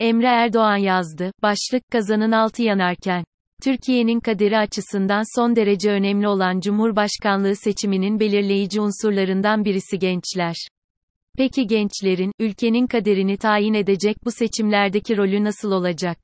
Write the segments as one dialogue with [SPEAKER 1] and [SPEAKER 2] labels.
[SPEAKER 1] Emre Erdoğan yazdı. Başlık kazanın altı yanarken. Türkiye'nin kaderi açısından son derece önemli olan Cumhurbaşkanlığı seçiminin belirleyici unsurlarından birisi gençler. Peki gençlerin, ülkenin kaderini tayin edecek bu seçimlerdeki rolü nasıl olacak?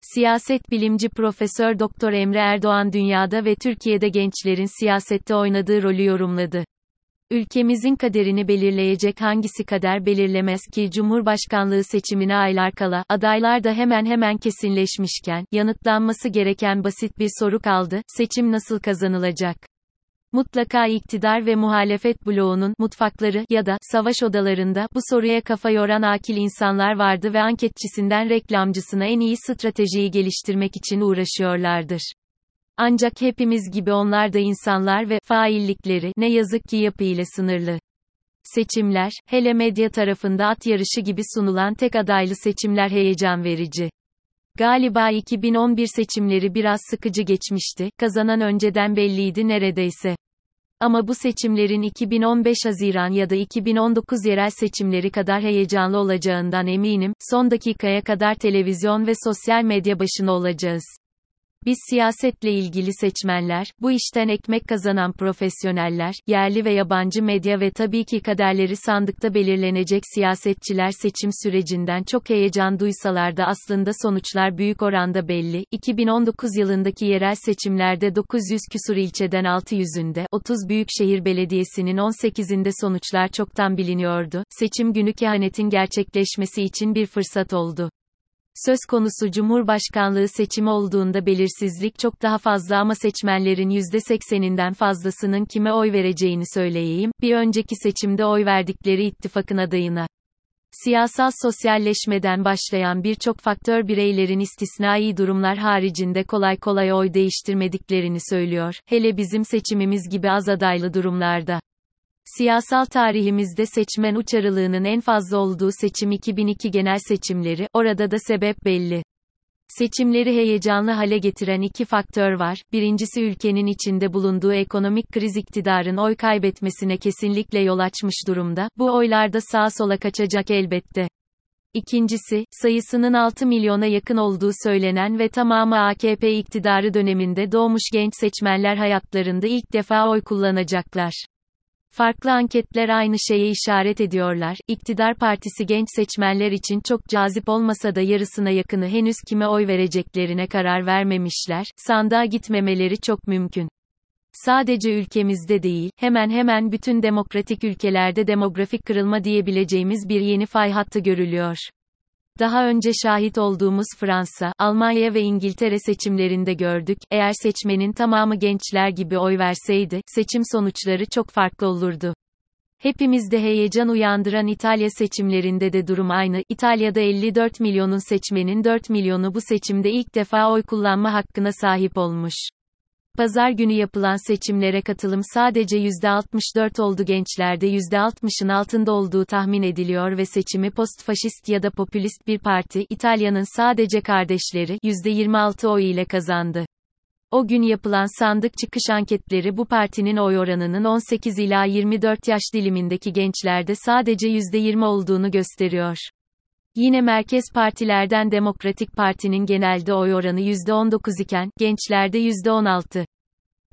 [SPEAKER 1] Siyaset bilimci Profesör Doktor Emre Erdoğan dünyada ve Türkiye'de gençlerin siyasette oynadığı rolü yorumladı. Ülkemizin kaderini belirleyecek hangisi kader belirlemez ki Cumhurbaşkanlığı seçimine aylar kala, adaylar da hemen hemen kesinleşmişken, yanıtlanması gereken basit bir soru kaldı, seçim nasıl kazanılacak? Mutlaka iktidar ve muhalefet bloğunun mutfakları ya da savaş odalarında bu soruya kafa yoran akil insanlar vardı ve anketçisinden reklamcısına en iyi stratejiyi geliştirmek için uğraşıyorlardır. Ancak hepimiz gibi onlar da insanlar ve faillikleri ne yazık ki yapı ile sınırlı. Seçimler, hele medya tarafında at yarışı gibi sunulan tek adaylı seçimler heyecan verici. Galiba 2011 seçimleri biraz sıkıcı geçmişti, kazanan önceden belliydi neredeyse. Ama bu seçimlerin 2015 Haziran ya da 2019 yerel seçimleri kadar heyecanlı olacağından eminim, son dakikaya kadar televizyon ve sosyal medya başına olacağız. Biz siyasetle ilgili seçmenler, bu işten ekmek kazanan profesyoneller, yerli ve yabancı medya ve tabii ki kaderleri sandıkta belirlenecek siyasetçiler seçim sürecinden çok heyecan duysalar da aslında sonuçlar büyük oranda belli. 2019 yılındaki yerel seçimlerde 900 küsur ilçeden 600'ünde, 30 büyükşehir belediyesinin 18'inde sonuçlar çoktan biliniyordu. Seçim günü kehanetin gerçekleşmesi için bir fırsat oldu. Söz konusu Cumhurbaşkanlığı seçimi olduğunda belirsizlik çok daha fazla ama seçmenlerin %80'inden fazlasının kime oy vereceğini söyleyeyim, bir önceki seçimde oy verdikleri ittifakın adayına. Siyasal sosyalleşmeden başlayan birçok faktör bireylerin istisnai durumlar haricinde kolay kolay oy değiştirmediklerini söylüyor, hele bizim seçimimiz gibi az adaylı durumlarda. Siyasal tarihimizde seçmen uçarılığının en fazla olduğu seçim 2002 genel seçimleri, orada da sebep belli. Seçimleri heyecanlı hale getiren iki faktör var. Birincisi ülkenin içinde bulunduğu ekonomik kriz iktidarın oy kaybetmesine kesinlikle yol açmış durumda. Bu oylar da sağa sola kaçacak elbette. İkincisi, sayısının 6 milyona yakın olduğu söylenen ve tamamı AKP iktidarı döneminde doğmuş genç seçmenler hayatlarında ilk defa oy kullanacaklar. Farklı anketler aynı şeye işaret ediyorlar. İktidar partisi genç seçmenler için çok cazip olmasa da yarısına yakını henüz kime oy vereceklerine karar vermemişler. Sandığa gitmemeleri çok mümkün. Sadece ülkemizde değil, hemen hemen bütün demokratik ülkelerde demografik kırılma diyebileceğimiz bir yeni fay hattı görülüyor. Daha önce şahit olduğumuz Fransa, Almanya ve İngiltere seçimlerinde gördük, eğer seçmenin tamamı gençler gibi oy verseydi, seçim sonuçları çok farklı olurdu. Hepimizde heyecan uyandıran İtalya seçimlerinde de durum aynı. İtalya'da 54 milyonun seçmenin 4 milyonu bu seçimde ilk defa oy kullanma hakkına sahip olmuş. Pazar günü yapılan seçimlere katılım sadece %64 oldu gençlerde %60'ın altında olduğu tahmin ediliyor ve seçimi postfaşist ya da popülist bir parti, İtalya'nın sadece kardeşleri, %26 oy ile kazandı. O gün yapılan sandık çıkış anketleri bu partinin oy oranının 18 ila 24 yaş dilimindeki gençlerde sadece %20 olduğunu gösteriyor. Yine merkez partilerden Demokratik Parti'nin genelde oy oranı %19 iken, gençlerde %16.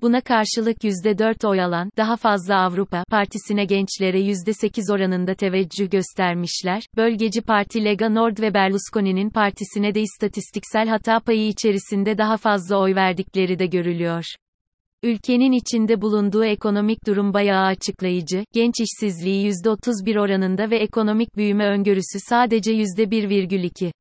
[SPEAKER 1] Buna karşılık %4 oy alan, daha fazla Avrupa Partisi'ne gençlere %8 oranında teveccüh göstermişler. Bölgeci Parti Lega Nord ve Berlusconi'nin partisine de istatistiksel hata payı içerisinde daha fazla oy verdikleri de görülüyor. Ülkenin içinde bulunduğu ekonomik durum bayağı açıklayıcı, genç işsizliği %31 oranında ve ekonomik büyüme öngörüsü sadece %1,2.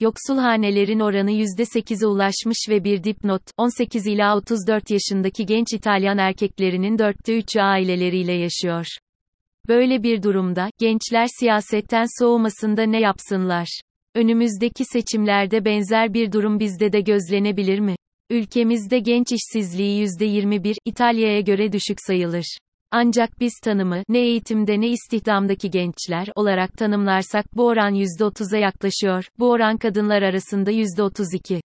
[SPEAKER 1] Yoksul hanelerin oranı %8'e ulaşmış ve bir dipnot, 18 ila 34 yaşındaki genç İtalyan erkeklerinin dörtte üçü aileleriyle yaşıyor. Böyle bir durumda, gençler siyasetten soğumasında ne yapsınlar? Önümüzdeki seçimlerde benzer bir durum bizde de gözlenebilir mi? Ülkemizde genç işsizliği %21, İtalya'ya göre düşük sayılır. Ancak biz tanımı, ne eğitimde ne istihdamdaki gençler olarak tanımlarsak bu oran %30'a yaklaşıyor, bu oran kadınlar arasında %32.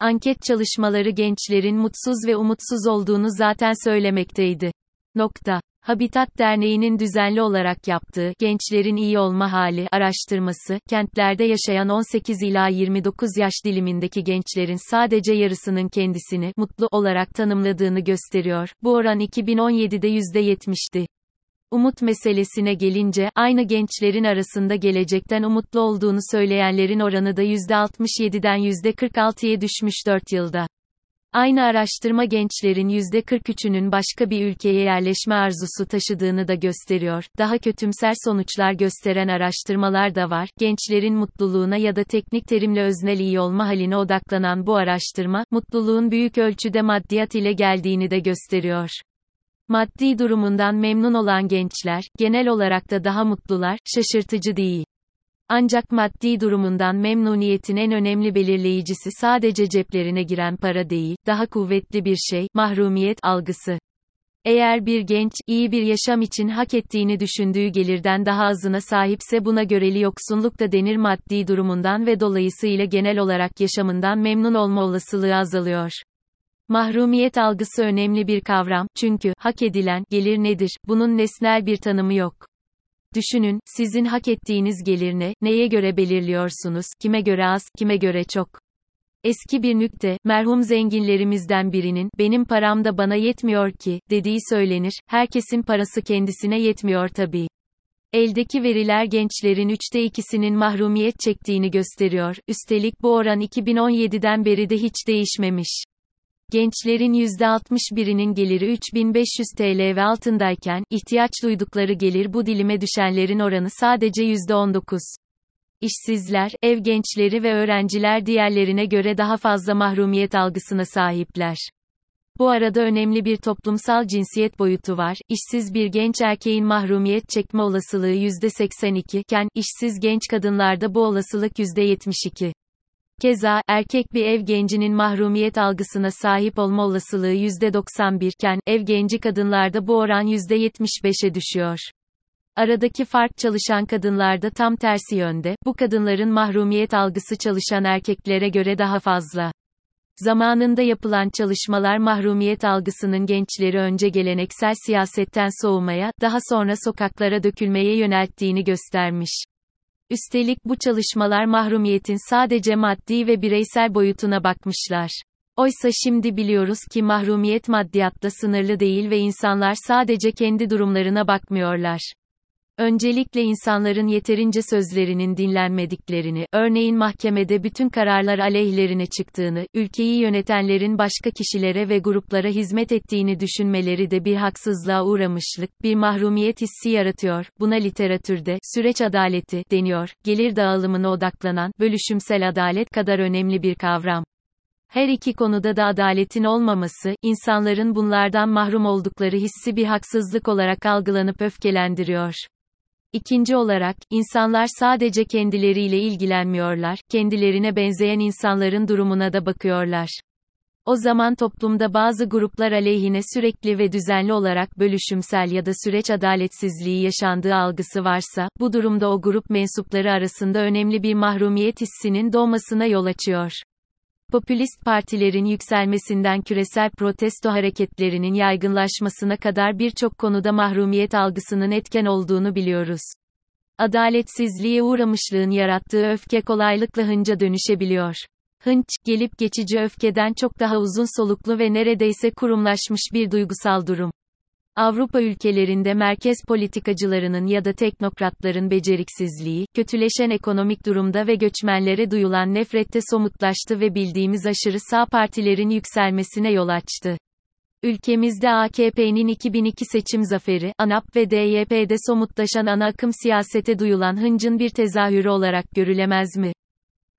[SPEAKER 1] Anket çalışmaları gençlerin mutsuz ve umutsuz olduğunu zaten söylemekteydi. Nokta. Habitat Derneği'nin düzenli olarak yaptığı Gençlerin İyi Olma Hali araştırması, kentlerde yaşayan 18 ila 29 yaş dilimindeki gençlerin sadece yarısının kendisini mutlu olarak tanımladığını gösteriyor. Bu oran 2017'de %70'ti. Umut meselesine gelince, aynı gençlerin arasında gelecekten umutlu olduğunu söyleyenlerin oranı da %67'den %46'ya düşmüş 4 yılda. Aynı araştırma gençlerin %43'ünün başka bir ülkeye yerleşme arzusu taşıdığını da gösteriyor. Daha kötümser sonuçlar gösteren araştırmalar da var. Gençlerin mutluluğuna ya da teknik terimle öznel iyi olma haline odaklanan bu araştırma, mutluluğun büyük ölçüde maddiyat ile geldiğini de gösteriyor. Maddi durumundan memnun olan gençler, genel olarak da daha mutlular, şaşırtıcı değil. Ancak maddi durumundan memnuniyetin en önemli belirleyicisi sadece ceplerine giren para değil, daha kuvvetli bir şey, mahrumiyet algısı. Eğer bir genç, iyi bir yaşam için hak ettiğini düşündüğü gelirden daha azına sahipse buna göreli yoksunluk da denir maddi durumundan ve dolayısıyla genel olarak yaşamından memnun olma olasılığı azalıyor. Mahrumiyet algısı önemli bir kavram, çünkü, hak edilen, gelir nedir, bunun nesnel bir tanımı yok. Düşünün, sizin hak ettiğiniz gelir ne, neye göre belirliyorsunuz, kime göre az, kime göre çok. Eski bir nükte, merhum zenginlerimizden birinin, benim param da bana yetmiyor ki, dediği söylenir, herkesin parası kendisine yetmiyor tabii. Eldeki veriler gençlerin üçte ikisinin mahrumiyet çektiğini gösteriyor, üstelik bu oran 2017'den beri de hiç değişmemiş. Gençlerin %61'inin geliri 3500 TL ve altındayken, ihtiyaç duydukları gelir bu dilime düşenlerin oranı sadece %19. İşsizler, ev gençleri ve öğrenciler diğerlerine göre daha fazla mahrumiyet algısına sahipler. Bu arada önemli bir toplumsal cinsiyet boyutu var. İşsiz bir genç erkeğin mahrumiyet çekme olasılığı %82 iken, işsiz genç kadınlarda bu olasılık %72. Keza, erkek bir ev gencinin mahrumiyet algısına sahip olma olasılığı %91 iken, ev genci kadınlarda bu oran %75'e düşüyor. Aradaki fark çalışan kadınlarda tam tersi yönde, bu kadınların mahrumiyet algısı çalışan erkeklere göre daha fazla. Zamanında yapılan çalışmalar mahrumiyet algısının gençleri önce geleneksel siyasetten soğumaya, daha sonra sokaklara dökülmeye yönelttiğini göstermiş. Üstelik bu çalışmalar mahrumiyetin sadece maddi ve bireysel boyutuna bakmışlar. Oysa şimdi biliyoruz ki mahrumiyet maddiyatta sınırlı değil ve insanlar sadece kendi durumlarına bakmıyorlar. Öncelikle insanların yeterince sözlerinin dinlenmediklerini, örneğin mahkemede bütün kararlar aleyhlerine çıktığını, ülkeyi yönetenlerin başka kişilere ve gruplara hizmet ettiğini düşünmeleri de bir haksızlığa uğramışlık, bir mahrumiyet hissi yaratıyor. Buna literatürde, süreç adaleti, deniyor. Gelir dağılımına odaklanan, bölüşümsel adalet kadar önemli bir kavram. Her iki konuda da adaletin olmaması, insanların bunlardan mahrum oldukları hissi bir haksızlık olarak algılanıp öfkelendiriyor. İkinci olarak, insanlar sadece kendileriyle ilgilenmiyorlar, kendilerine benzeyen insanların durumuna da bakıyorlar. O zaman toplumda bazı gruplar aleyhine sürekli ve düzenli olarak bölüşümsel ya da süreç adaletsizliği yaşandığı algısı varsa, bu durumda o grup mensupları arasında önemli bir mahrumiyet hissinin doğmasına yol açıyor. Popülist partilerin yükselmesinden küresel protesto hareketlerinin yaygınlaşmasına kadar birçok konuda mahrumiyet algısının etken olduğunu biliyoruz. Adaletsizliğe uğramışlığın yarattığı öfke kolaylıkla hınca dönüşebiliyor. Hınç, gelip geçici öfkeden çok daha uzun soluklu ve neredeyse kurumlaşmış bir duygusal durum. Avrupa ülkelerinde merkez politikacılarının ya da teknokratların beceriksizliği, kötüleşen ekonomik durumda ve göçmenlere duyulan nefrette somutlaştı ve bildiğimiz aşırı sağ partilerin yükselmesine yol açtı. Ülkemizde AKP'nin 2002 seçim zaferi, ANAP ve DYP'de somutlaşan ana akım siyasete duyulan hıncın bir tezahürü olarak görülemez mi?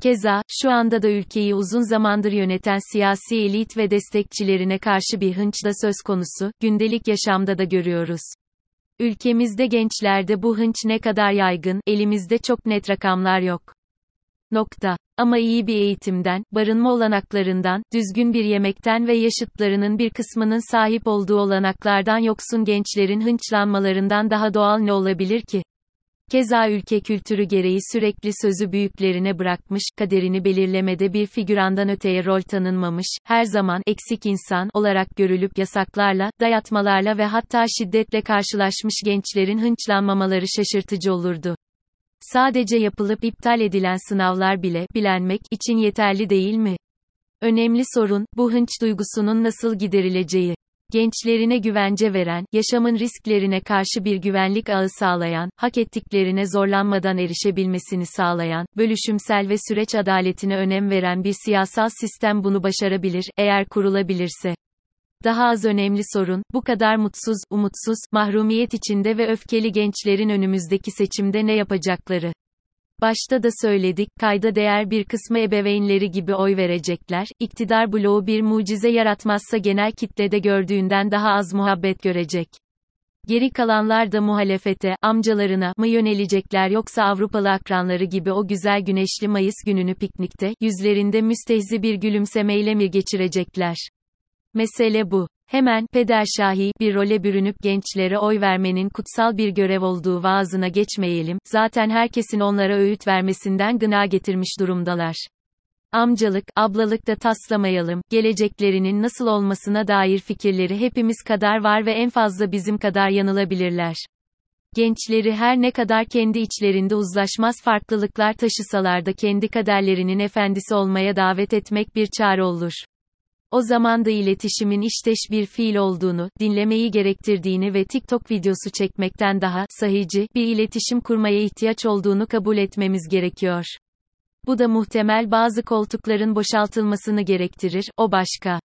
[SPEAKER 1] Keza, şu anda da ülkeyi uzun zamandır yöneten siyasi elit ve destekçilerine karşı bir hınç da söz konusu, gündelik yaşamda da görüyoruz. Ülkemizde gençlerde bu hınç ne kadar yaygın, elimizde çok net rakamlar yok. Nokta. Ama iyi bir eğitimden, barınma olanaklarından, düzgün bir yemekten ve yaşıtlarının bir kısmının sahip olduğu olanaklardan yoksun gençlerin hınçlanmalarından daha doğal ne olabilir ki? Keza ülke kültürü gereği sürekli sözü büyüklerine bırakmış, kaderini belirlemede bir figürandan öteye rol tanınmamış, her zaman eksik insan olarak görülüp yasaklarla, dayatmalarla ve hatta şiddetle karşılaşmış gençlerin hınçlanmamaları şaşırtıcı olurdu. Sadece yapılıp iptal edilen sınavlar bile, bilenmek için yeterli değil mi? Önemli sorun, bu hınç duygusunun nasıl giderileceği. Gençlerine güvence veren, yaşamın risklerine karşı bir güvenlik ağı sağlayan, hak ettiklerine zorlanmadan erişebilmesini sağlayan, bölüşümsel ve süreç adaletine önem veren bir siyasal sistem bunu başarabilir, eğer kurulabilirse. Daha az önemli sorun, bu kadar mutsuz, umutsuz, mahrumiyet içinde ve öfkeli gençlerin önümüzdeki seçimde ne yapacakları. Başta da söyledik, kayda değer bir kısmı ebeveynleri gibi oy verecekler, iktidar bloğu bir mucize yaratmazsa genel kitlede gördüğünden daha az muhabbet görecek. Geri kalanlar da muhalefete, amcalarına mı yönelecekler yoksa Avrupalı akranları gibi o güzel güneşli Mayıs gününü piknikte, yüzlerinde müstehzi bir gülümsemeyle mi geçirecekler? Mesele bu. Hemen, pederşahi, bir role bürünüp gençlere oy vermenin kutsal bir görev olduğu vaazına geçmeyelim, zaten herkesin onlara öğüt vermesinden gına getirmiş durumdalar. Amcalık, ablalık da taslamayalım, geleceklerinin nasıl olmasına dair fikirleri hepimiz kadar var ve en fazla bizim kadar yanılabilirler. Gençleri her ne kadar kendi içlerinde uzlaşmaz farklılıklar taşısalar da kendi kaderlerinin efendisi olmaya davet etmek bir çare olur. O zaman da iletişimin işteş bir fiil olduğunu, dinlemeyi gerektirdiğini ve TikTok videosu çekmekten daha sahici bir iletişim kurmaya ihtiyaç olduğunu kabul etmemiz gerekiyor. Bu da muhtemel bazı koltukların boşaltılmasını gerektirir, o başka.